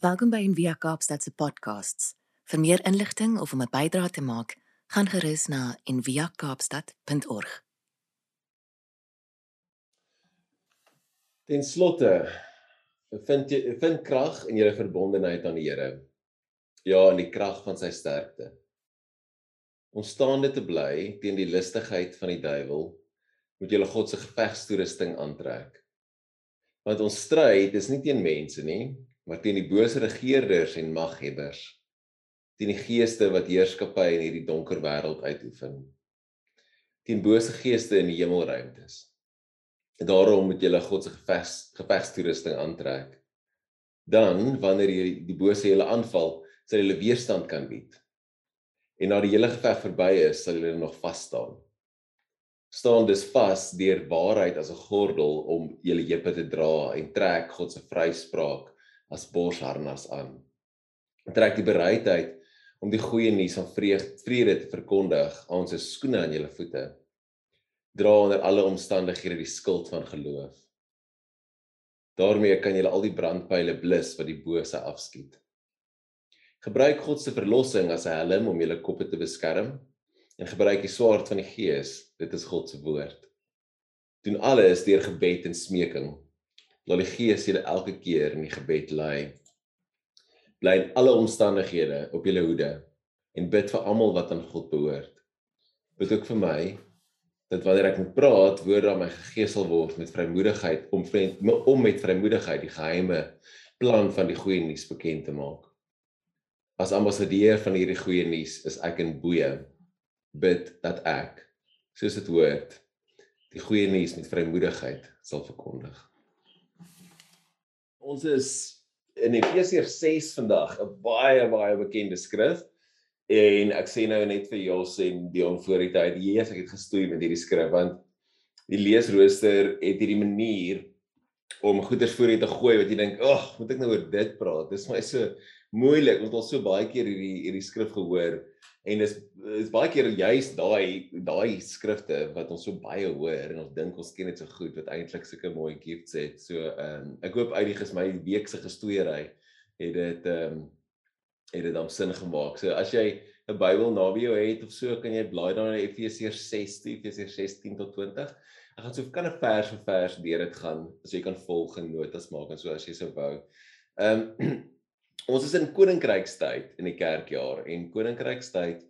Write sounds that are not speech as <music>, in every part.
Welkom by Envia Kaapstad se podcasts. Vir meer inligting of om 'n bydrae te maak, gaan gerus na enviakaapstad.org. Ten slotte vind jy vind krag in jou verbondenheid aan die Here. Ja, in die krag van sy sterkte. Om staande te bly teen die listigheid van die duiwel, moet jy God se gevegstoerusting aantrek. Want ons stryd is nie teen mense nie, maar teen die bose regerders en maghebbers teen die geeste wat heerskappy in hierdie donker wêreld uitoefen teen bose geeste in die hemelruimtes. En daarom moet julle God se geveg gevegstoerusting aantrek. Dan wanneer jy die bose julle aanval sal julle weerstand kan bied. En na die hele geveg verby is sal julle nog vas staan. Staan dus vas deur waarheid as 'n gordel om julle heupe te dra en trek God se vryspraak as borsharnas aan. Trek die bereidheid om die goeie nuus van vrede te verkondig aan ons skoene aan julle voete. Dra onder alle omstandighede die skild van geloof. daarmee kan julle al die brandpyle blus wat die bose afskiet. Gebruik God se verlossing as 'n helm om julle koppe te beskerm en gebruik die swaard van die Gees, dit is God se woord. Doen alles deur gebed en smeking laat die Gees julle elke keer in die gebed lei. Bly in alle omstandighede op julle hoede en bid vir almal wat aan God behoort. Bid ook vir my dat wanneer ek moet praat, woorde aan my gegeesel word met vrymoedigheid om om met vrymoedigheid die geheime plan van die goeie nuus bekend te maak. As ambassadeur van hierdie goeie nuus is ek in boeye bid dat ek soos dit hoort die goeie nuus met vrymoedigheid sal verkondig. Ons is in Efesiërs 6 vandag, 'n baie baie bekende skrif. En ek sê nou net vir Jos en Dion voor die tyd, Jesus, ek het gestoei met hierdie skrif want die leesrooster het hierdie manier om goeders voor jou te gooi wat jy dink, "Ag, moet ek nou oor dit praat?" Dis my so moeilik. Ons het al so baie keer hierdie hierdie skrif gehoor en dis is baie keer juist daai daai skrifte wat ons so baie hoor en ons dink ons ken dit so goed wat eintlik sulke mooi gifts het. So ehm um, ek hoop uit die ges my week se gestoeiery het dit ehm um, het dit dan sin gemaak. So as jy 'n Bybel naby jou het of so kan jy blaai dan na Efesiërs 6, Efesiërs 16 tot 20. Ek gaan so kan 'n vers vir vers deur dit gaan as jy kan volg en notas maak en so as jy sou wou. Ehm um, <clears throat> ons is in koninkrykstyd in die kerkjaar en koninkrykstyd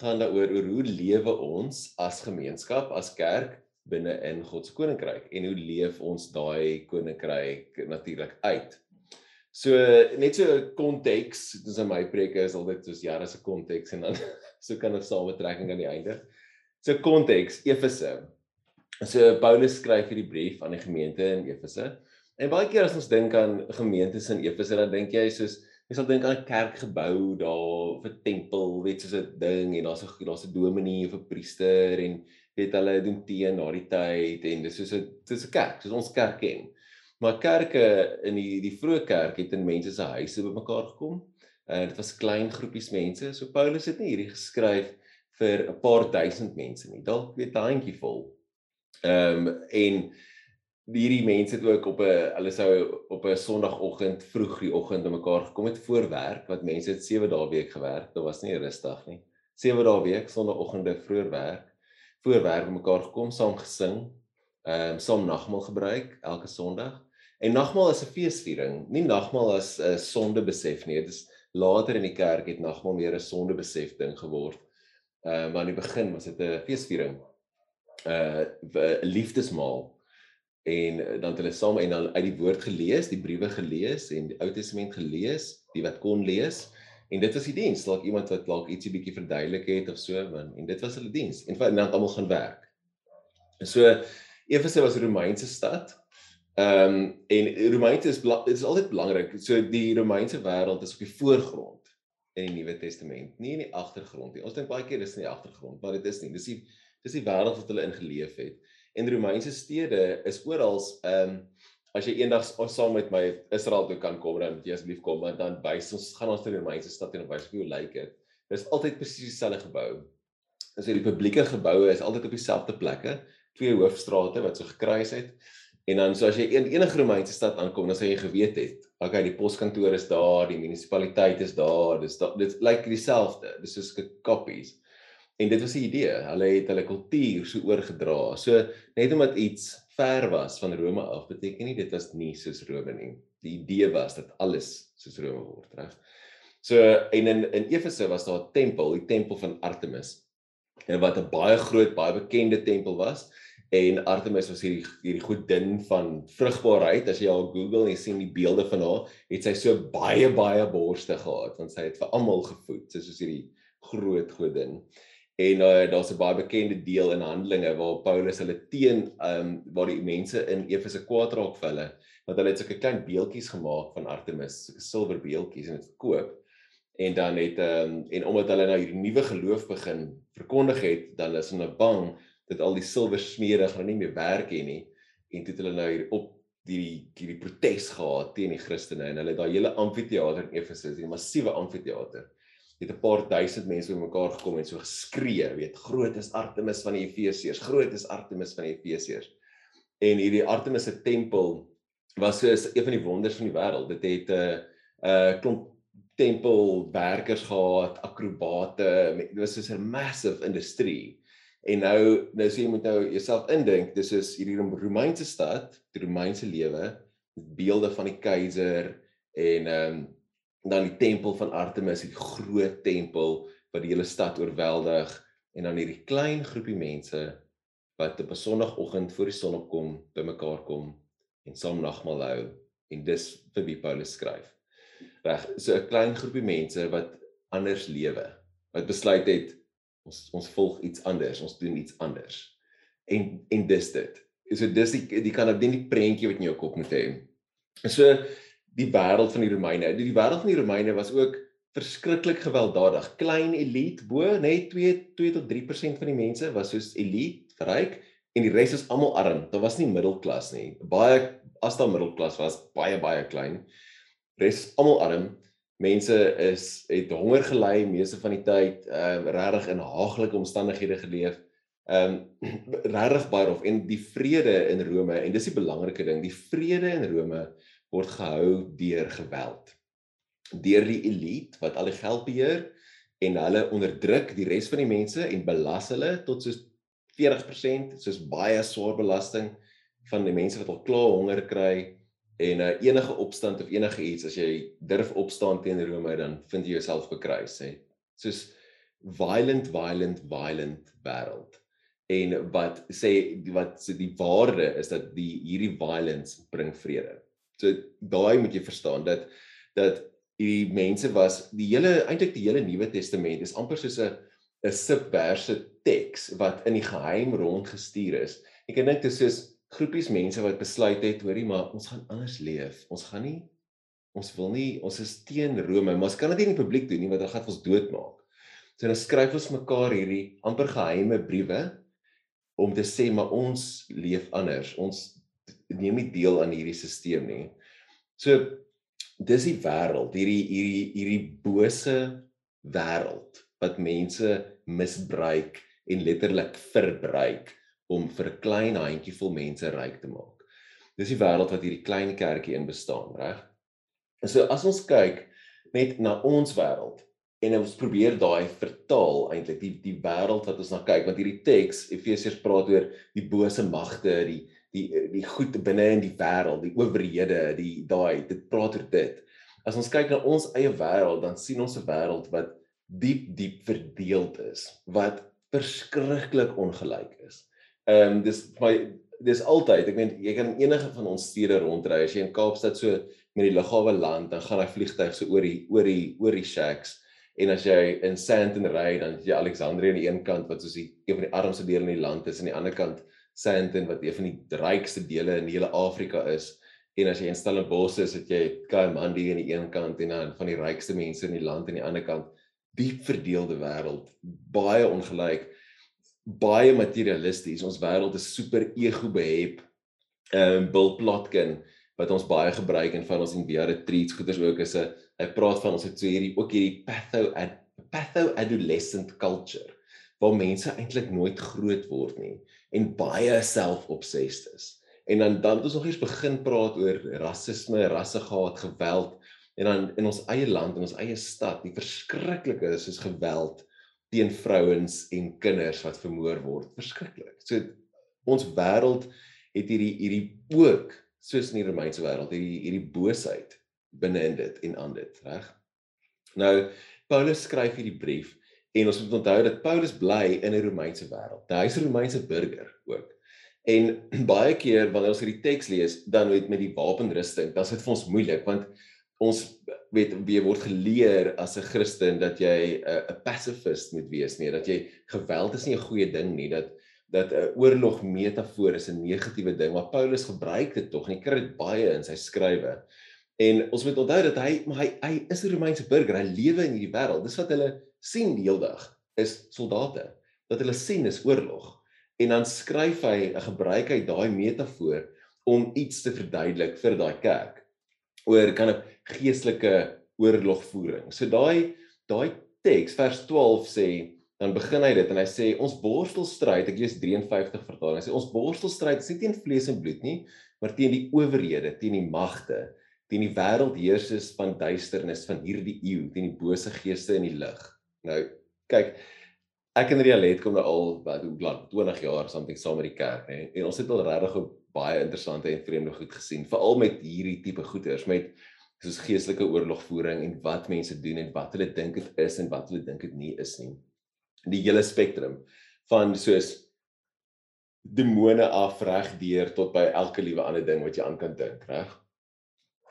gaan daaroor oor hoe lewe ons as gemeenskap, as kerk binne in God se koninkryk en hoe leef ons daai koninkryk natuurlik uit. So net so konteks, dis in my preke is altyd soos jare se konteks en dan <laughs> so kan 'n samentrekking aan die einde. So konteks Efese. So Paulus skryf hierdie brief aan die gemeente in Efese. En baie keer as ons dink aan gemeentes in Efese, dan dink jy soos Jy sal dink aan 'n kerkgebou daar of 'n tempel, weet soos 'n ding en daar's 'n daar's 'n dominee of 'n priester en weet hulle doen teen na die tyd en dis soos 'n dis 'n kerk, soos ons kerk ken. Maar kerke in die die vroeë kerk het in mense se huise bymekaar gekom. Uh, dit was klein groepies mense. So Paulus het nie hierdie geskryf vir 'n paar duisend mense nie. Dalk weet 'n handjievol. Ehm um, en hierdie mense het ook op 'n hulle sou op 'n sonoggend vroeg die oggend bymekaar gekom het voor werk wat mense het 7 dae week gewerk. Dit was nie 'n rusdag nie. 7 dae week sonoggende vroeg werk. Voor werk bymekaar gekom, saam gesing, ehm um, saam nagmaal gebruik elke Sondag. En nagmaal is 'n feesviering, nie nagmaal as 'n sonde besef nie. Dit is later in die kerk het nagmaal meer 'n sonde besef ding geword. Ehm uh, maar in die begin was dit 'n feesviering. Uh 'n liefdesmaal en eh, dan het hulle saam en dan uit die woord gelees, die briewe gelees en die Ou Testament gelees, die wat kon lees. En dit was die diens, dalk iemand wat dalk ietsie bietjie verduidelik het of so, man. En dit was hulle diens. En dan het almal gaan werk. En so Efese was 'n Romeinse stad. Ehm um, en Romeinse is dit is altyd belangrik. So die Romeinse wêreld is op die voorgrond in die Nuwe Testament, nie in die agtergrond nie. Ons dink baie keer dis in die agtergrond, maar dit is nie. Dis die dis die wêreld wat hulle ingeleef het en Romeinse stede is oral ehm um, as jy eendag saam met my Israel toe kan kom dan jy asseblief kom want dan wys ons gaan ons na die Romeinse stad en wys hoe lyk dit. Dit is altyd presies dieselfde gebou. As jy die publieke geboue is altyd op dieselfde plekke, twee hoofstrate wat so gekruis het En dan so as jy in enige Romeinse stad aankom, dan sê jy geweet het, okay, die poskantoor is daar, die munisipaliteit is daar, dis da, dit lyk like dieselfde. Dis soos kopies. En dit was die idee. Hulle het hulle kultuur so oorgedra. So net omdat iets ver was van Rome af, beteken nie dit was nie soos Rome nie. Die idee was dat alles soos Rome word, reg? So en in in Efese was daar 'n tempel, die tempel van Artemis. En wat 'n baie groot, baie bekende tempel was. En Artemis was hierdie hierdie godin van vrugbaarheid. As jy al Google en sien die beelde van haar, het sy so baie baie borste gehad want sy het vir almal gevoed, soos hierdie groot godin. En uh, daar's 'n baie bekende deel in Handelinge waar Paulus hulle teen ehm um, waar die mense in Efese kwaad raak vir hulle, want hulle het sulke klein beeltjies gemaak van Artemis, silwer beeltjies en dit verkoop. En dan het ehm um, en omdat hulle nou hierdie nuwe geloof begin verkondig het, dan is hulle bang dat al die silwer smede gaan nie meer werk hê nie en dit hulle nou hier op die hierdie protes gehad teen die Christene en hulle daai hele amfitheater in Efese, die massiewe amfitheater het 'n paar duisend mense bymekaar gekom en so geskree, weet, groot is Artemis van die Efesiërs, groot is Artemis van die Efesiërs. En hierdie Artemis se tempel was so 'n van die wonders van die wêreld. Dit het 'n uh, 'n uh, klomp tempelwerkers gehad, akrobate, dit was so 'n massive industrie. En nou nou sê jy moet nou jouself indink, dis is hierdie Romeinse stad, die Romeinse lewe, beelde van die keiser en ehm um, dan die tempel van Artemis, die groot tempel wat die hele stad oorweldig en dan hierdie klein groepie mense wat op 'n sonoggend voor die son opkom bymekaar kom en saam nagmaal hou en dis vir wie Paulus skryf. Reg, so 'n klein groepie mense wat anders lewe, wat besluit het ons ons volg iets anders, ons doen iets anders. En en dis dit. So dis die die kan op die prentjie wat in jou kop moet hê. So die wêreld van die Romeine. Die, die wêreld van die Romeine was ook verskriklik gewelddadig. Klein elite bo, net 2 2 tot 3% van die mense was soos elite, ryk en die res is almal arm. Daar was nie middelklas nie. Baie as daar middelklas was, baie baie klein. Res almal arm. Mense is het honger gely meeste van die tyd, ehm uh, regtig in haaglike omstandighede geleef. Ehm um, <clears throat> regtig baie rof en die vrede in Rome en dis die belangrike ding, die vrede in Rome word gehou deur geweld. Deur die elite wat al die geld beheer en hulle onderdruk die res van die mense en belas hulle tot soos 40%, soos baie swaar belasting van die mense wat al klaar honger kry en uh, enige opstand of enige iets as jy durf opstaan teen Rome dan vind jy jouself bekruis sê. Soos violent violent violent wêreld. En wat sê wat sê die waarde is dat die hierdie violence bring vrede. So daai moet jy verstaan dat dat die mense was die hele eintlik die hele Nuwe Testament is amper soos 'n 'n subverse teks wat in die geheim rondgestuur is. Ek dink dit is soos groepies mense wat besluit het, hoorie, maar ons gaan anders leef. Ons gaan nie ons wil nie ons is teen Rome, maar ons kan dit nie in die publiek doen nie want dit gaan ons doodmaak. So dan skryf ons mekaar hierdie amper geheime briewe om te sê maar ons leef anders. Ons neem nie deel aan hierdie stelsel nie. So dis die wêreld, hierdie hierdie hierdie bose wêreld wat mense misbruik en letterlik verbruik om vir 'n klein handjievol mense ryk te maak. Dis die wêreld wat hierdie klein kerkie in bestaan, reg? En so as ons kyk net na ons wêreld en ons probeer daai vertaal eintlik die die wêreld wat ons na kyk want hierdie teks Efesiërs praat oor die bose magte, die die die goed binne in die wêreld, die owerhede, die daai dit praat oor dit. As ons kyk na ons eie wêreld, dan sien ons 'n wêreld wat diep diep verdeeld is, wat verskriklik ongelyk is. Ehm um, dis my dis altyd, ek meen jy kan enige van ons stede rondry as jy in Kaapstad so met die lughawe land, dan gaan hy vliegtyg so oor die oor die oor die shacks en as jy in Sandton ry dan jy Alexandrië aan die een kant wat soos die een van die armste dele in die land is en aan die ander kant Sandton wat een van die rykste dele in hele Afrika is en as jy in Stellenbosch is, het jy Kaimandi aan die een kant en dan van die rykste mense in die land aan die ander kant. Diep verdeelde wêreld, baie ongelyk, baie materialisties. Ons wêreld is super ego behep. Ehm um, Bill Plotkin wat ons baie gebruik en van ons in Beare Treats goeders ook is 'n hy praat van ons het so hierdie ook hierdie patho patho adolescent culture waar mense eintlik nooit groot word nie en baie self-obsessed is En dan dan het ons nog eens begin praat oor rasisme, rassegehaat, geweld en dan in ons eie land en ons eie stad, die verskriklike is soos geweld teen vrouens en kinders wat vermoor word. Verskriklik. So ons wêreld het hierdie hierdie ook soos in die Romeinse wêreld hierdie hierdie boosheid binne in dit en aan dit, reg? Nou Paulus skryf hierdie brief en ons moet onthou dat Paulus bly in 'n Romeinse wêreld. Nou, hy's 'n Romeinse burger ook. En <clears throat> baie keer wanneer ons hierdie teks lees, dan weet met die wapenrusting, dan is dit vir ons moeilik want ons weet wie word geleer as 'n Christen dat jy 'n pacifist moet wees nie, dat jy geweld is nie 'n goeie ding nie, dat dat 'n oorlog metafoor is 'n negatiewe ding, maar Paulus gebruik dit tog nie kry dit baie in sy skrywe. En ons moet onthou dat hy maar hy hy is 'n Romeinse burger, hy lewe in hierdie wêreld. Dis wat hulle sien die hele dag is soldate. Dat hulle sien is oorlog. En dan skryf hy gebruik hy daai metafoor om iets te verduidelik vir daai kerk oor kan 'n geestelike oorlogvoering. So daai daai teks vers 12 sê dan begin hy dit en hy sê ons borstelstryd ek lees 53 vertaling hy sê ons borstelstryd is nie teen vlees en bloed nie maar teen die owerhede teen die magte teen die wêreldheersers van duisternis van hierdie eeu teen die bose geeste in die lig nou kyk ek en Rialet kom nou al wat hoe lank 20 jaar something saam met die kerk hè en ons het al regtig baie interessante en vreemde goed gesien veral met hierdie tipe goeters met soos geestelike oorlogvoering en wat mense doen en wat hulle dink dit is en wat hulle dink dit nie is nie. Die hele spektrum van soos demone af reg deur tot by elke liewe ander ding wat jy aan kan dink reg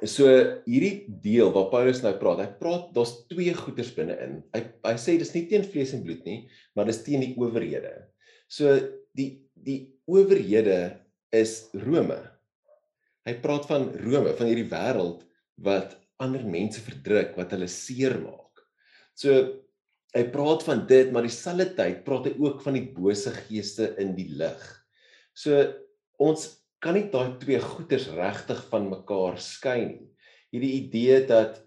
So hierdie deel waar Paulus nou praat, hy praat daar's twee goeters binne-in. Hy hy sê dis nie teen vlees en bloed nie, maar dis teen die owerhede. So die die owerhede is Rome. Hy praat van Rome, van hierdie wêreld wat ander mense verdruk, wat hulle seermaak. So hy praat van dit, maar dieselfde tyd praat hy ook van die bose geeste in die lig. So ons kan nie daai twee goeders regtig van mekaar skei nie. Hierdie idee dat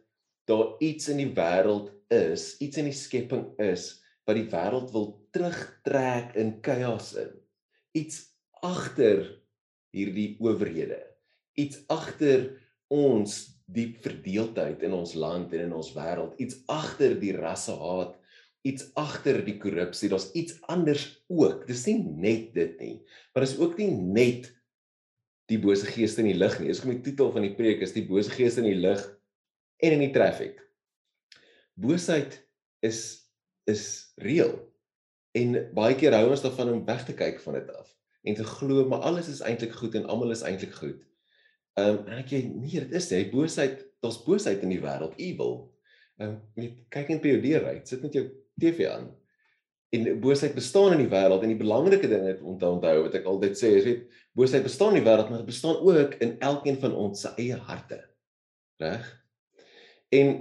daar iets in die wêreld is, iets in die skepping is wat die wêreld wil terugtrek in chaos in. Iets agter hierdie owerhede. Iets agter ons diep verdeeldheid in ons land en in ons wêreld. Iets agter die rassehaat, iets agter die korrupsie. Daar's iets anders ook. Dis nie net dit nie, maar dis ook nie net die bose geeste in die lig nie. Dis kom die titel van die preek is die bose geeste in die lig en in die traffic. Boosheid is is reël en baie keer hou ons daarvan om weg te kyk van dit af en te glo maar alles is eintlik goed en almal is eintlik goed. Ehm um, en ek jy nee, dit is jy boosheid, daar's boosheid in die wêreld, evil. Ehm um, kyk net by jou deur uit, sit net jou TV aan en boosheid bestaan in die wêreld en die belangrike ding het om te onthou wat ek altyd sê is weet boosheid bestaan in die wêreld maar dit bestaan ook in elkeen van ons se eie harte. Reg? En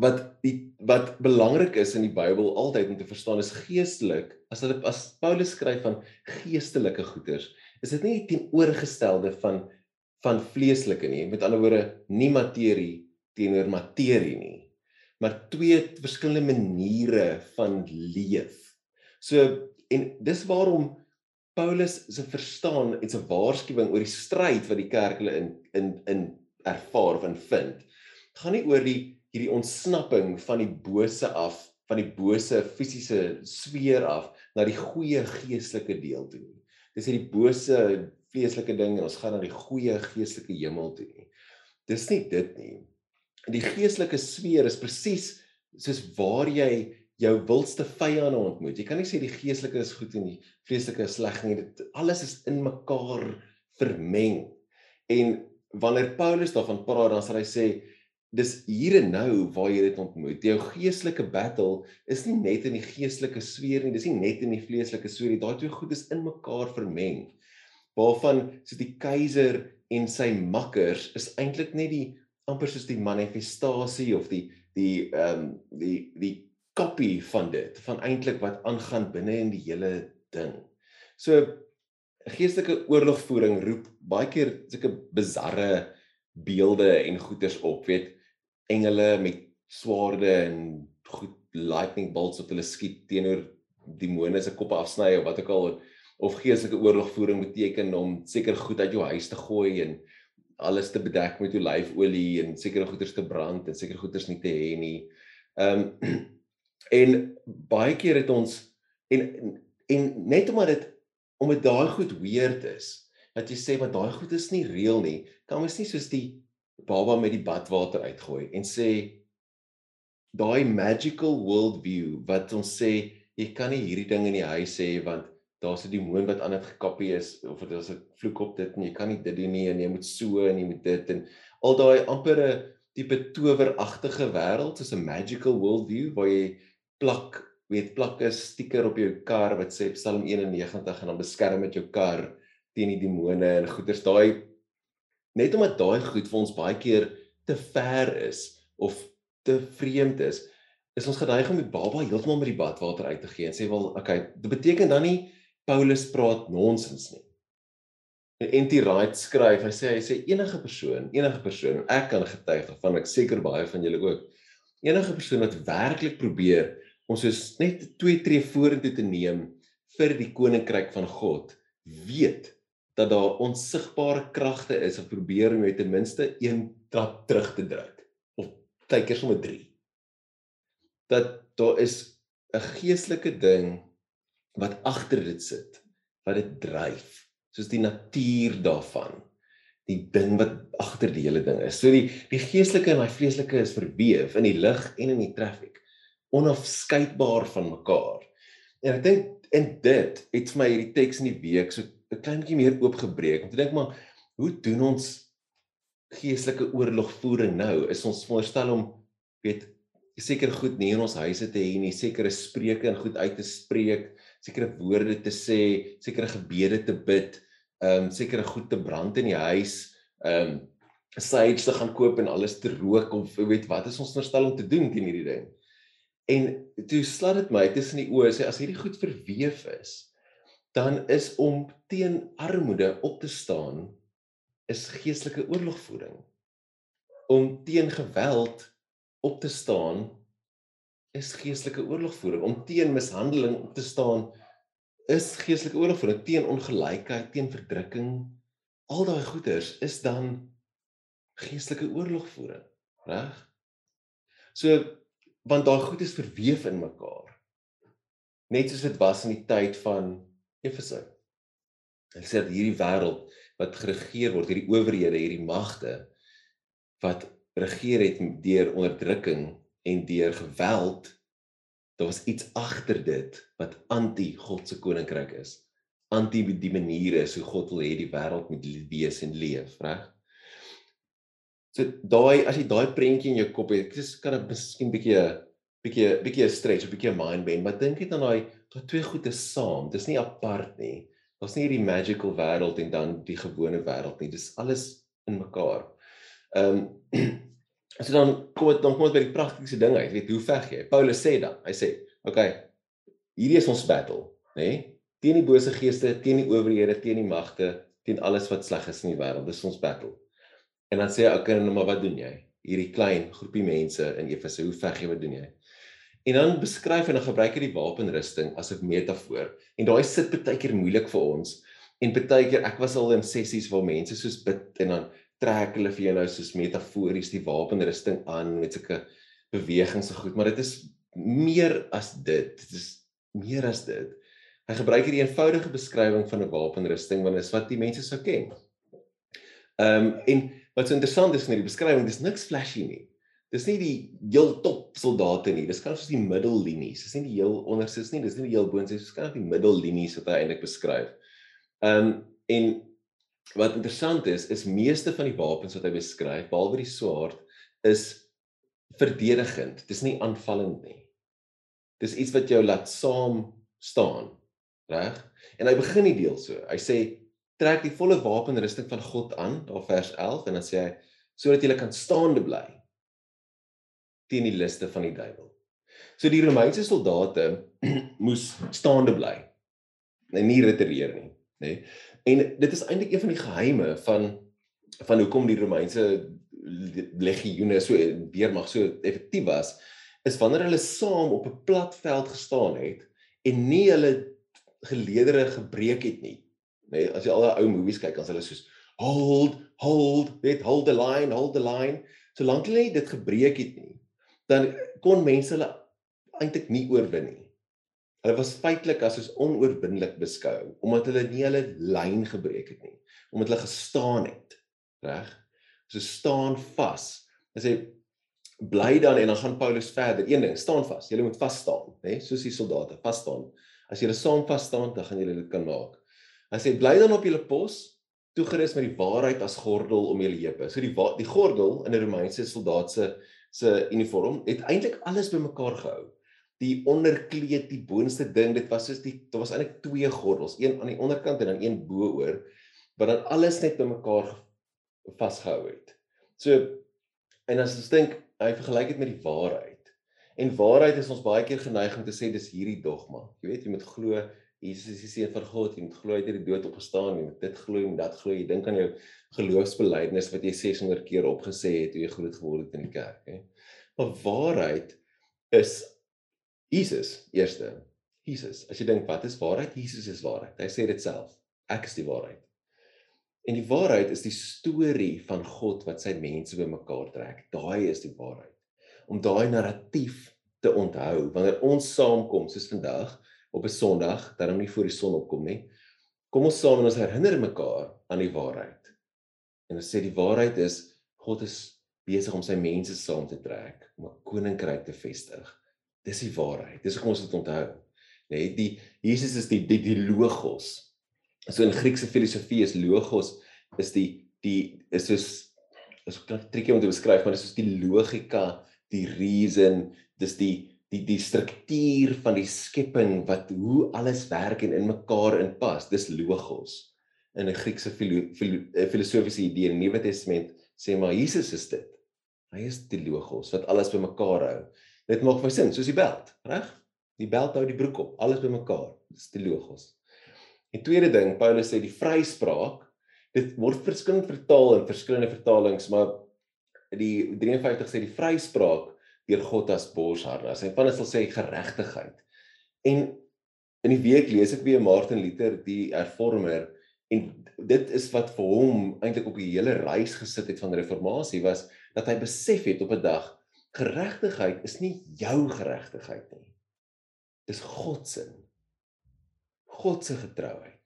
wat die wat belangrik is in die Bybel altyd om te verstaan is geestelik as hulle as Paulus skryf van geestelike goeders is dit nie teenoorgestelde van van vleeslike nie met ander woorde nie materie teenoor materie nie maar twee verskillende maniere van leef So en dis waarom Paulus se verstaan en sy waarskuwing oor die stryd wat die kerk hulle in in in ervaar of vind. gaan nie oor die hierdie ontsnapping van die bose af, van die bose fisiese sfeer af na die goeie geestelike deel toe nie. Dis hierdie bose vleeslike ding en ons gaan na die goeie geestelike hemel toe nie. Dis nie dit nie. Die geestelike sfeer is presies soos waar jy jou wildste vyande ontmoet. Jy kan nie sê die geestelike is goed en die vleeslike is sleg nie. Dit alles is in mekaar vermeng. En wanneer Paulus daarvan praat, dan sal hy sê dis hier en nou waar jy dit ontmoet. Jou geestelike battle is nie net in die geestelike sfeer nie, dis nie net in die vleeslike sfeer nie. Daai twee goed is in mekaar vermeng. Waarvan so die keiser en sy makkers is eintlik net die amper soos die manifestasie of die die ehm um, die die kopie van dit van eintlik wat aangaan binne in die hele ding. So geestelike oorlogvoering roep baie keer sulke bizarre beelde en goeters op, weet engele met swaarde en goed lightning bolts wat hulle skiet teenoor demone se koppe afsny of wat ook al of geestelike oorlogvoering beteken om seker goed uit jou huis te gooi en alles te bedek met olyfolie en sekere goederes te brand en sekere goederes nie te hê nie. Ehm um, <clears throat> en baie keer het ons en en net omdat dit om dit daai goed weird is dat jy sê maar daai goed is nie reëel nie, kan mens nie soos die baba met die badwater uitgooi en sê daai magical world view wat ons sê jy kan nie hierdie ding in die huis hê want daar's 'n demoon wat aan dit gekappie is of dit is 'n vloek op dit en jy kan nie dit doen nie en jy moet so en jy moet dit en al daai ampere tipe toweragtige wêreld soos 'n magical world view waar jy plak weet plak 'n stiker op jou kar wat sê Psalm 91 en dan beskerm met jou kar teen die demone en goeters daai net omdat daai goed vir ons baie keer te ver is of te vreemd is is ons geneig om die baba heeltemal met die badwater uit te gee en sê wel okay dit beteken dan nie Paulus praat nonsens nie. En NT Wright skryf, hy sê hy sê enige persoon, enige persoon, ek kan getuig daarvan, ek seker baie van julle ook. Enige persoon wat werklik probeer om soos net twee tree vorentoe te neem vir die koninkryk van God, weet dat daar onsigbare kragte is wat probeer om jou ten minste een trap terug te druk of baie keer sommer 3. Dat daar is 'n geestelike ding wat agter dit sit, wat dit dryf, soos die natuur daarvan, die ding wat agter die hele ding is. So die die geestelike en die vleeslike is verweef in die lig en in die traffic, onafskeidbaar van mekaar. En ek dink en dit het vir my hierdie teks in die week so 'n klein bietjie meer oopgebreek om te dink maar hoe doen ons geestelike oorlogvoering nou? Is ons veronderstel om weet seker goed nie in ons huise te hê nie, sekere spreuke en goed uit te spreek, sekere woorde te sê, sekere gebede te bid, ehm um, sekere goed te brand in die huis, ehm um, sage te gaan koop en alles te rook of weet wat is ons verstel om te doen teen hierdie ding. En toe slat dit my tussen die oë sê as hierdie goed verweef is, dan is om teen armoede op te staan is geestelike oorlogvoering. Om teen geweld op te staan is geestelike oorlogvoering. Om teen mishandeling op te staan is geestelike oorlogvoering. Teen ongelykheid teen verdrukking al daai goeters is dan geestelike oorlogvoering reg? So want daai goed is verweef in mekaar. Net soos dit was in die tyd van Efese. Hulle sê dat hierdie wêreld wat geregeer word hierdie owerhede hierdie magte wat regeer het deur onderdrukking en deur geweld daar was iets agter dit wat anti God se koninkryk is anti die maniere so God wil hê die wêreld moet wees en leef reg so daai as jy daai prentjie in jou kop het dis kan dit miskien bietjie bietjie bietjie 'n stretch 'n bietjie 'n mind bend maar dink net aan daai daai twee goede saam dis nie apart nie daar's nie hierdie magical wêreld en dan die gewone wêreld nie dis alles in mekaar Ehm um, <clears throat> so dan kom dit dan kom dit by die praktiese ding uit. Weet hoe veg jy? Paulus sê dan, hy sê, "Oké, okay, hierdie is ons battle, nê? Nee? Teen die bose geeste, teen die owerhede, teen die magte, teen alles wat sleg is in die wêreld. Dis ons battle." En dan sê hy, "Oké, nou maar wat doen jy? Hierdie klein groepie mense in Efese, hoe veg jy? Wat doen jy?" En dan beskryf en dan gebruik hy die wapenrusting as 'n metafoor. En daai sit baie keer moeilik vir ons. En baie keer ek was al in sessies waar mense soos bid en dan trek hulle vir jou nou soos metafories die wapenrusting aan met sulke bewegings so goed, maar dit is meer as dit. Dit is meer as dit. Hy gebruik hierdie eenvoudige beskrywing van 'n wapenrusting want dit is wat die mense sou ken. Ehm um, en wat so interessant is van hierdie beskrywing, dis niks flashy nie. Dis nie die heel top soldate nie. Dis kan soos die middellinies. Dis nie die heel onderstes nie, dis nie die heel boonste, dis kan die middellinies wat hy eintlik beskryf. Um, en wat interessant is, is meeste van die wapens wat hy beskryf, behalwe die swaard, is verdedigend. Dis nie aanvallend nie. Dis iets wat jou laat saam staan, reg? En hy begin die deel so. Hy sê trek die volle wapenrusting van God aan, daar vers 11 en dan sê hy sodat jy kan staande bly teen die liste van die duiwel. So die Romeinse soldate <clears throat> moes staande bly en nie retireer nie, nê? En dit is eintlik een van die geheime van van hoekom die Romeinse legioene so weermag so effektief was, is wanneer hulle saam op 'n plat veld gestaan het en nie hulle geleedere gebreek het nie. Nê, nee, as jy al daai ou movies kyk, dan is hulle soos hold, hold, weet hold the line, hold the line. Solank hulle dit gebreek het nie, dan kon mense hulle eintlik nie oorwin nie. Hulle was feitelik as soos onoorwinnelik beskou omdat hulle nie hulle lyn gebreek het nie, omdat hulle gestaan het. Reg? So staan vas. Hy sê bly dan en dan gaan Paulus verder. Een ding, staan vas. Jy moet vas staan, né? Soos die soldate, vas staan. As jy saam vas staan, dan gaan jy dit kan maak. Hy sê bly dan op julle pos, toegerus met die waarheid as gordel om julle heupe. So die die gordel in 'n Romeinse soldaat se se uniform het eintlik alles bymekaar gehou. Die onderkleed, die boonste ding, dit was soos die daar was eintlik twee gordels, een aan die onderkant en dan een bo-oor wat dan alles net bymekaar vasgehou het. So en as ons dink, hy vergelyk dit met die waarheid. En waarheid is ons baie keer geneig om te sê dis hierdie dogma. Jy weet, jy moet glo Jesus is die seun van God, jy moet glo hy het uit die dood opgestaan, jy moet dit glo en dat glo. Jy dink aan jou geloofsbelijdenis wat jy 600 keer opgesê het toe jy groot geword het in die kerk, hè. Maar waarheid is Jesus eerste. Jesus. As jy dink wat is waarheid? Jesus is waarheid. Hy sê dit self. Ek is die waarheid. En die waarheid is die storie van God wat sy mense bymekaar trek. Daai is die waarheid. Om daai narratief te onthou wanneer ons saamkom soos vandag op 'n Sondag, daarom nie voor die son opkom nie. Kom ons saam en ons herinner mekaar aan die waarheid. En ons sê die waarheid is God is besig om sy mense saam te trek om 'n koninkryk te vestig. Dis die waarheid. Dis hoe ons dit onthou. Nee, die Jesus is die die, die logos so in Griekse filosofie is logos is die die is soos is ook triekie om te beskryf maar dit is soos die logika die reason dis die die die struktuur van die skepping wat hoe alles werk en in mekaar inpas dis logos. In 'n Griekse filo, filo, eh, filosofiese idee in die Nuwe Testament sê maar Jesus is dit. Hy is die logos wat alles bymekaar hou. Dit maak vir sin soos die beld reg? Die beld hou die broek op alles bymekaar. Dis die logos. En tweede ding, Paulus sê die vryspraak, dit word verskillend vertaal in verskillende vertalings, maar die 53 sê die vryspraak deur God as borsharnas. Hy van dit sal sê geregtigheid. En in die week lees ek weer Martin Luther, die hervormer, en dit is wat vir hom eintlik op die hele reis gesit het van reformatie was dat hy besef het op 'n dag geregtigheid is nie jou geregtigheid nie. Dis God se. God se getrouheid.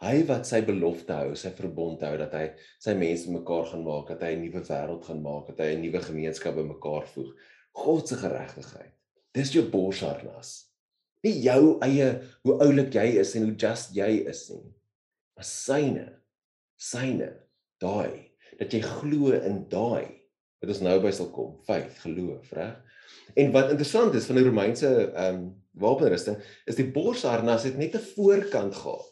Hy wat sy belofte hou, sy verbond hou dat hy sy mense mekaar gaan maak, dat hy 'n nuwe wêreld gaan maak, dat hy 'n nuwe gemeenskap bymekaar voeg. God se geregtigheid. Dis jou borsharnas. Nie jou eie hoe oulik jy is en hoe just jy is nie. Maar syne. Syne. Daai dat jy glo in daai wat ons nou by sal kom, faith, geloof, reg? En wat interessant is van die Romeinse ehm um, wapenrusting is die borsharnas het net 'n voorkant gehad.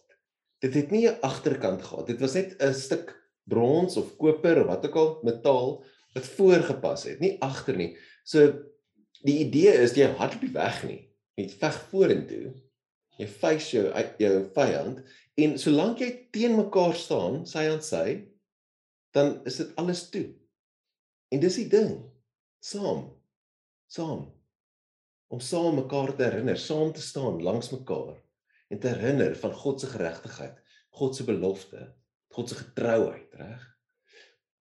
Dit het nie 'n agterkant gehad. Dit was net 'n stuk brons of koper of wat ook al metaal wat voorgepas het, nie agter nie. So die idee is jy hardloop nie weg nie. Jy veg vorentoe. Jy face jou jou vyand en solank jy teen mekaar staan, sy aan sy, dan is dit alles toe. En dis die ding. Saam. Saam om saam mekaar te herinner, saam te staan langs mekaar en te herinner van God se geregtigheid, God se belofte, God se getrouheid, reg?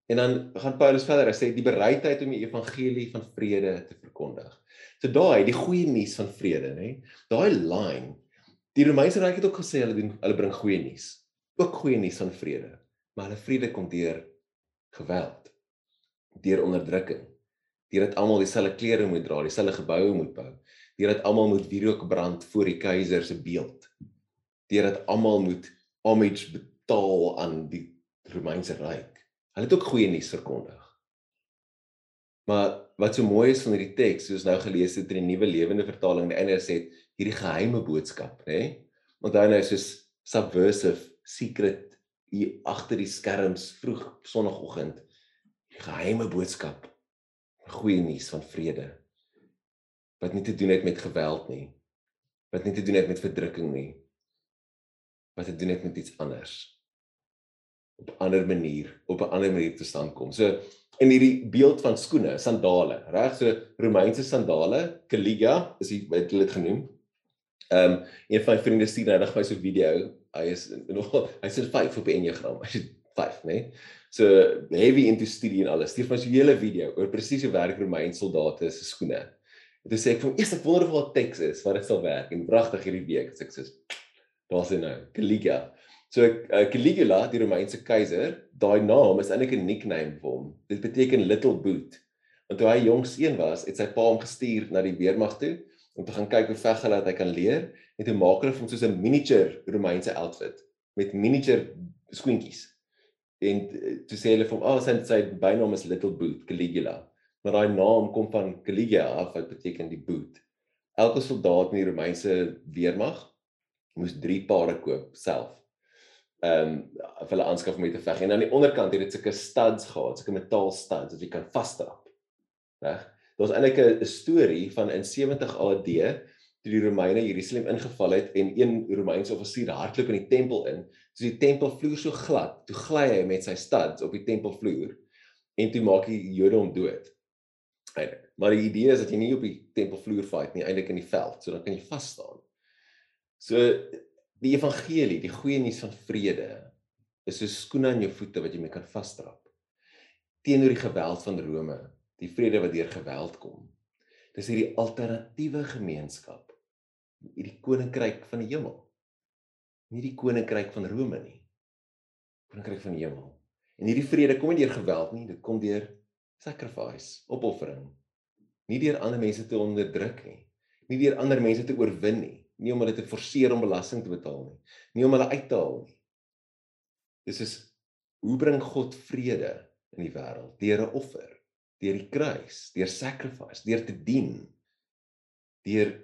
En dan gaan Paulus verder, hy sê die bereidheid om die evangelie van vrede te verkondig. So daai, die goeie nuus van vrede, nê? Daai line, die Romeinse ryk het ook gesê hulle doen hulle bring goeie nuus, ook goeie nuus van vrede, maar hulle vrede kom deur geweld, deur onderdrukking deurdat almal dieselfde klere moet dra, dieselfde geboue moet bou, deurdat almal moet wierook brand voor die keiser se beeld, deurdat almal moet homage betaal aan die Romeinse ryk. Hulle het ook goeie nuus verkondig. Maar wat so mooi is van hierdie teks, soos nou gelees het in die nuwe lewende vertaling, die einde sê hierdie geheime boodskap, nê? Onthou nou soos subversive, secret hier agter die skerms vroeg sonoggend, geheime boodskap goeie nuus van vrede wat nie te doen het met geweld nie wat nie te doen het met verdrukking nie wat te doen het met iets anders op 'n ander manier op 'n ander manier te staan kom so in hierdie beeld van skoene sandale reg so Romeinse sandale caliga is dit wat hulle dit genoem Ehm um, een van my vriende stuur net my so 'n video. Hy is nog hy sê 5 op 'n Enneagram. Hy sê 5, né? So heavy into studie en alles. Stuur my so 'n hele video oor presies hoe werk Romein soldate se skoene. En toe sê ek vir hom, "Eers ek wonder of wat teks is, wat dit sal werk." En pragtig hierdie week, sê ek sê, "Daar's hy nou, Caligula." So uh, Caligula, die Romeinse keiser, daai naam is eintlik 'n nickname vir hom. Dit beteken little boot. Want toe hy jong seun was, het sy pa hom gestuur na die weermag toe om te gaan kyk hoe veg hulle dat hy kan leer en toe maak hulle van soos 'n miniature Romeinse outfit met miniature skoentjies. En eh, toe sê hulle vir hom, "Ag, oh, sy sy bynaam is Little Boot, Caligula." Maar daai naam kom van Caligula af wat beteken die boot. Elke soldaat in die Romeinse weermag moes 3 pare koop self. Ehm um, vir hulle aanskaf om mee te veg. En aan die onderkant het dit sulke studs gehad, sulke metaal studs wat jy kan vasdrap. Reg? Daar's eintlik 'n storie van in 70 AD toe die Romeine Jerusalem ingeval het en een Romeinse offisier hardloop in die tempel in. So die tempelvloer so glad, toe gly hy met sy studs op die tempelvloer en toe maak die Jode hom dood. Eintlik. Maar die idee is dat jy nie op die tempelvloer fight nie, eintlik in die veld, so dan kan jy vas staan. So die evangelie, die goeie nuus van vrede is so skoene aan jou voete wat jy mee kan vasdrap teenoor die geweld van Rome die vrede wat deur geweld kom. Dis hierdie alternatiewe gemeenskap, hierdie koninkryk van die hemel. Nie die koninkryk van Rome nie. Koninkryk van die hemel. En hierdie vrede kom nie deur geweld nie, dit kom deur sacrifice, opoffering. Nie deur ander mense te onderdruk nie, nie deur ander mense te oorwin nie, nie om hulle te forceer om belasting te betaal nie, nie om hulle uit te haal nie. Dis is hoe bring God vrede in die wêreld deur 'n offer? deur die kruis, deur sacrifice, deur te dien, deur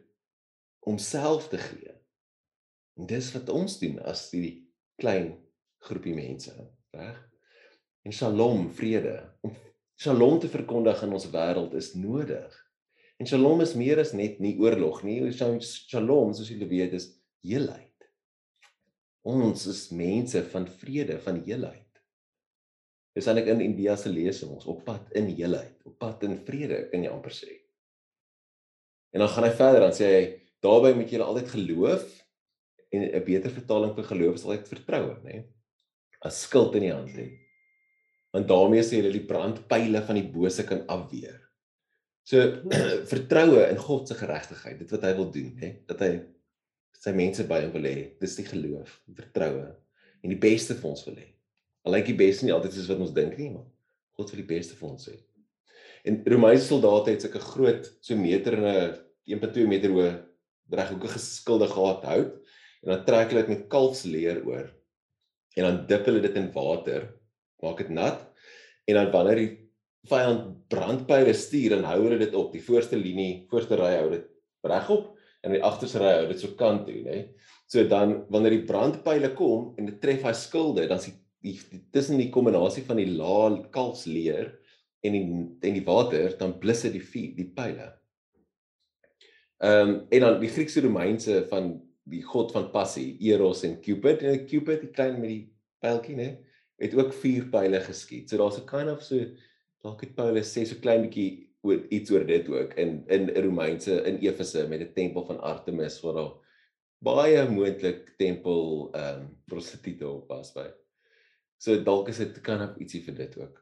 homself te gee. En dis wat ons doen as die klein groepie mense, reg? En Shalom, vrede, om Shalom te verkondig in ons wêreld is nodig. En Shalom is meer as net nie oorlog nie. Shalom, soos julle weet, is heelheid. Ons is mense van vrede, van heelheid. Dis eintlik in India se lesing ons op pad in heelheid, op pad in vrede, kan jy amper sê. En dan gaan hy verder dan sê hy daarbey moet jy altyd geloof en 'n beter vertaling vir geloof is altyd vertroue, nê? Nee? As skild in die hand hê. Want daarmee sê hulle die brandpyle van die bose kan afweer. So <clears throat> vertroue in God se geregtigheid, dit wat hy wil doen, hè, dat hy sy mense by hom wil hê, dis die geloof, vertroue en die beste vir ons wil hê. Al lyk die beste nie altyd soos wat ons dink nie, maar God wil die beste vir ons hê. En Romeinse soldate het sulke groot so meter en 'n 1.2 meter hoë reghoekige skilde gehad hout en dan trek hulle dit met kalfsleer oor en dan dip hulle dit in water, maak dit nat en dan wanneer die vyand brandpyle stuur dan hou hulle dit op. Die voorste linie, voorste ry hou dit regop en die agterste ry hou dit so kant toe, nê. So dan wanneer die brandpyle kom en dit tref hy skilde, dan sien die tussen die kombinasie van die laal kalfsleer en die en die water dan blus dit die vuur, die pile. Ehm um, en dan die Griekse Romeinse van die god van passie, Eros en Cupid en Cupid die klein met die pyltjie nê, het ook vier pile geskiet. So daar's 'n kind of so dalk het Paulus sê so klein bietjie oor iets oor dit ook in in Romeinse in Efese met 'n tempel van Artemis waar daar baie moontlik tempel ehm um, prostituie op was by. So dalk is dit kan op ietsie vir dit ook.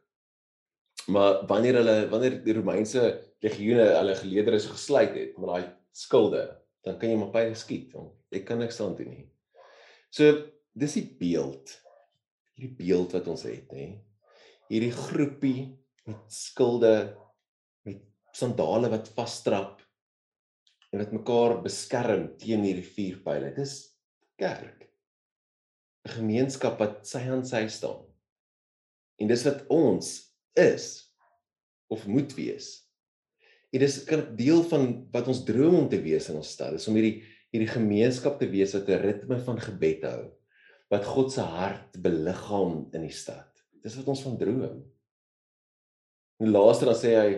Maar wanneer hulle wanneer die Romeinse legioene hulle geleedere gesluit het met daai skilde, dan kan jy maar baie skiet. Ek kan niks aan doen nie. So dis die beeld. Hierdie beeld wat ons het, nê. Hierdie groepie met skilde met sandale wat vasstrap en wat mekaar beskerm teen hierdie vuurpyle. Dis kerk. 'n gemeenskap wat sy aan sy staan. En dis wat ons is of moet wees. En dis kan deel van wat ons droom om te wees in ons stad, is om hierdie hierdie gemeenskap te wees wat 'n ritme van gebed hou, wat God se hart beliggaam in die stad. Dis wat ons van droom. En laaste dan sê hy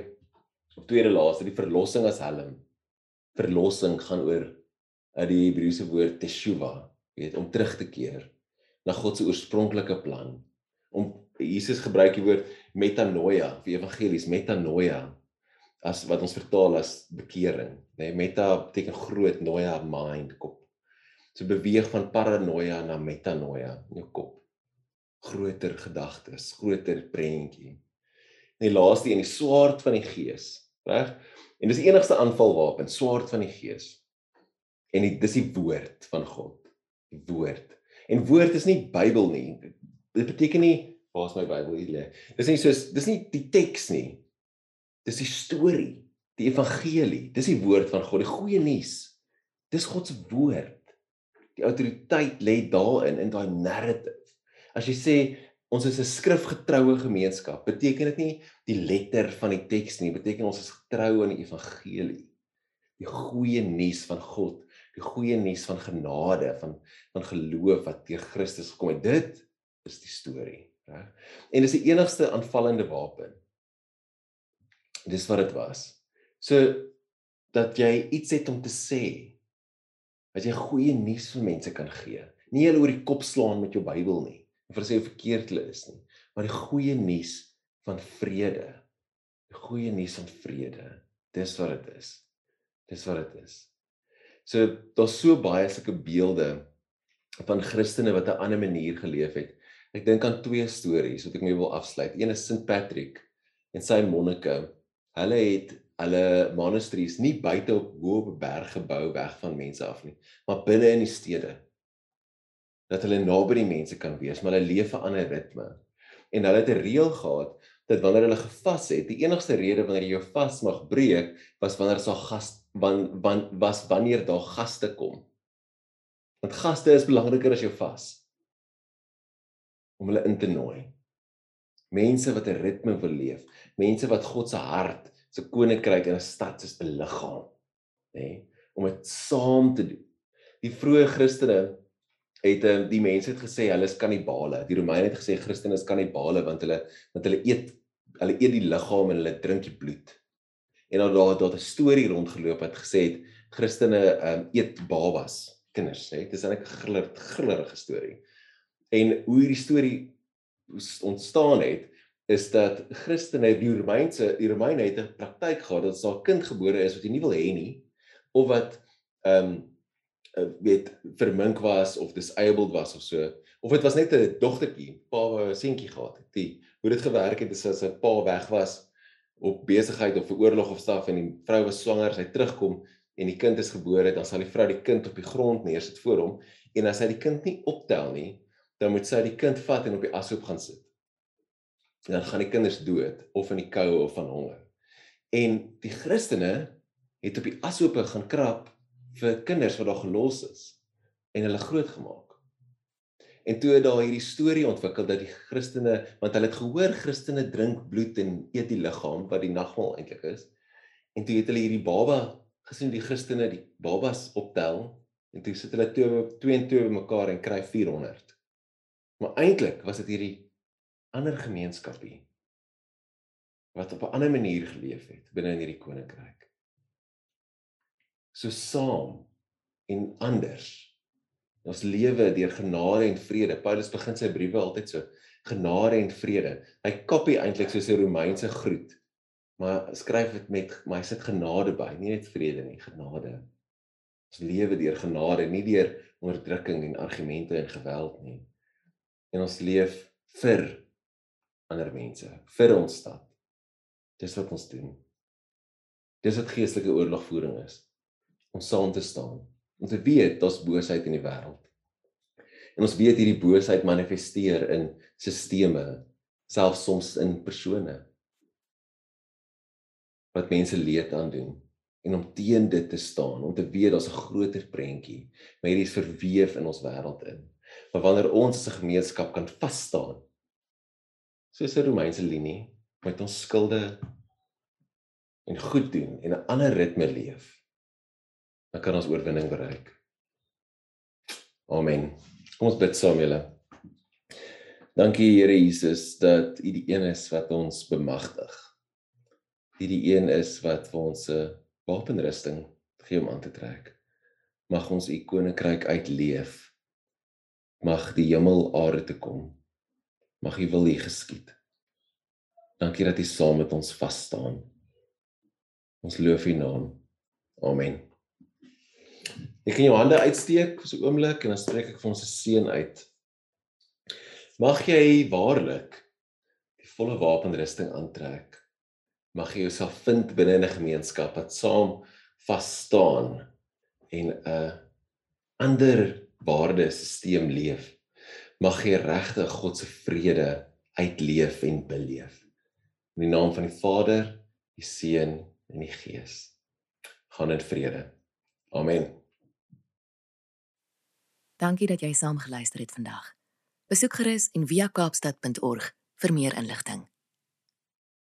op tweede laaste die verlossing as helm. Verlossing gaan oor uit die Hebreëse woord teshuva, weet om terug te keer na God se oorspronklike plan. Om Jesus gebruik die woord metanoia vir evangelies, metanoia as wat ons vertaal as bekering, nê? Nee, meta beteken groot, noia mind kop. So beweeg van paranoia na metanoia in jou kop. Groter gedagtes, groter prentjie. En die laaste een, die swaard van die gees, reg? En dis die enigste aanvalwapen, swaard van die gees. En die, dis die woord van God. Die woord. En woord is nie Bybel nie. Dit beteken nie waar's my Bybel hier lê. Dis nie soos dis nie die teks nie. Dis die storie, die evangelie. Dis die woord van God, die goeie nuus. Dis God se woord. Die autoriteit lê daarin in daai narrative. As jy sê ons is 'n skrifgetroue gemeenskap, beteken dit nie die letter van die teks nie, beteken ons is getrou aan die evangelie. Die goeie nuus van God, die goeie nuus van genade, van van geloof wat deur Christus gekom het. Dit is die storie, reg? En dis die enigste aanvallende wapen. Dis wat dit was. So dat jy iets het om te sê. Dat jy goeie nuus vir mense kan gee. Nie hulle oor die kop slaan met jou Bybel nie en vir sê hoe verkeerd hulle is nie, maar die goeie nuus van vrede. Die goeie nuus van vrede. Dis wat dit is. Dis wat dit is. So daar's so baie sulke beelde van Christene wat 'n ander manier geleef het. Ek dink aan twee stories wat ek mee wil afsluit. Een is St Patrick en sy monnike. Hulle het hulle monasteries nie buite op hoë op 'n berg gebou weg van mense af nie, maar binne in die stede. Dat hulle naby die mense kan wees, maar hulle leef 'n ander ritme. En hulle het 'n reël gehad dat wanneer hulle gevas het, die enigste rede wanneer jy jou vas mag breek, was wanneer daar gas wan, wan was wanneer daar gaste kom. Want gaste is belangriker as jou vas. Om hulle in te nooi. Mense wat 'n ritme wil leef, mense wat God se hart se koninkryk in 'n stad soos beliggaam, nê, nee, om dit saam te doen. Die vroeë Christene het um, die mense het gesê hulle is kannibale. Die Romeine het gesê Christene is kannibale want hulle want hulle eet hulle eet die liggaam en hulle drink die bloed. En dan daar daar 'n storie rondgeloop wat gesê het Christene um, eet babas, kinders, hè. Dit is eintlik 'n griller grillerige storie. En hoe hierdie storie ontstaan het is dat Christene die Romeinse die Romeine het 'n praktyk gehad dat as 'n kind gebore is wat jy nie wil hê nie of wat ehm um, weet vermink was of disabled was of so of dit was net 'n dogtertjie, pa wou 'n seentjie gehad het. Die hoe dit gewerk het is as 'n pa weg was op besigheid of vir oorlog of staf en die vrou was swanger, sy terugkom en die kind is gebore, dan sal die vrou die kind op die grond neersit voor hom en as hy die kind nie optel nie, dan moet sy die kind vat en op die ashoop gaan sit dan gaan die kinders dood of in die koue of van honger. En die Christene het op die ashoope gaan krap vir kinders wat daar gelos is en hulle grootgemaak. En toe het daar hierdie storie ontwikkel dat die Christene, want hulle het gehoor Christene drink bloed en eet die liggaam wat die nagmaal eintlik is. En toe het hulle hierdie baba gesien die Christene die babas optel en toe sit hulle twee twee en twee bymekaar en kry 400. Maar eintlik was dit hierdie ander gemeenskapie wat op 'n ander manier geleef het binne in hierdie koninkryk. So saam en anders. Ons lewe deur genade en vrede. Paulus begin sy briewe altyd so: genade en vrede. Hy kopie eintlik soos 'n Romeinse groet. Maar skryf dit met maar hy sit genade by, nie net vrede nie, genade. Ons lewe deur genade, nie deur onderdrukking en argumente en geweld nie. En ons leef vir ander mense vir ons stad. Dis wat ons doen. Dis wat geestelike oorlogvoering is. Om saam te staan. Om te weet daar's boosheid in die wêreld. En ons weet hierdie boosheid manifesteer in sisteme, selfs soms in persone wat mense leed aan doen en om teen dit te staan, om te weet daar's 'n groter prentjie, maar hierdie is verweef in ons wêreld in. Maar wanneer ons as 'n gemeenskap kan vas staan soos 'n Romeinse linie met ons skulde en goed doen en 'n ander ritme leef, dan kan ons oorwinning bereik. Amen. Kom ons bid saam julle. Dankie Here Jesus dat U die een is wat ons bemagtig. U die een is wat vir ons 'n wapenrusting gee om aan te trek. Mag ons U koninkryk uitleef. Mag die hemel aarde toe kom Mag U wil hier geskied. Dankie dat U saam met ons vas staan. Ons loof U naam. Amen. Ek kan jou hande uitsteek vir so 'n oomblik en dan spreek ek vir ons se seën uit. Mag jy waarlik die volle wapenrusting aantrek. Mag jy jouself vind binne 'n gemeenskap wat saam vas staan en 'n ander waardesisteem leef. Mag jy regtig God se vrede uitleef en beleef. In die naam van die Vader, die Seun en die Gees. Gaan in vrede. Amen. Dankie dat jy saam geluister het vandag. Besoek gerus en via kaapstad.org vir meer inligting.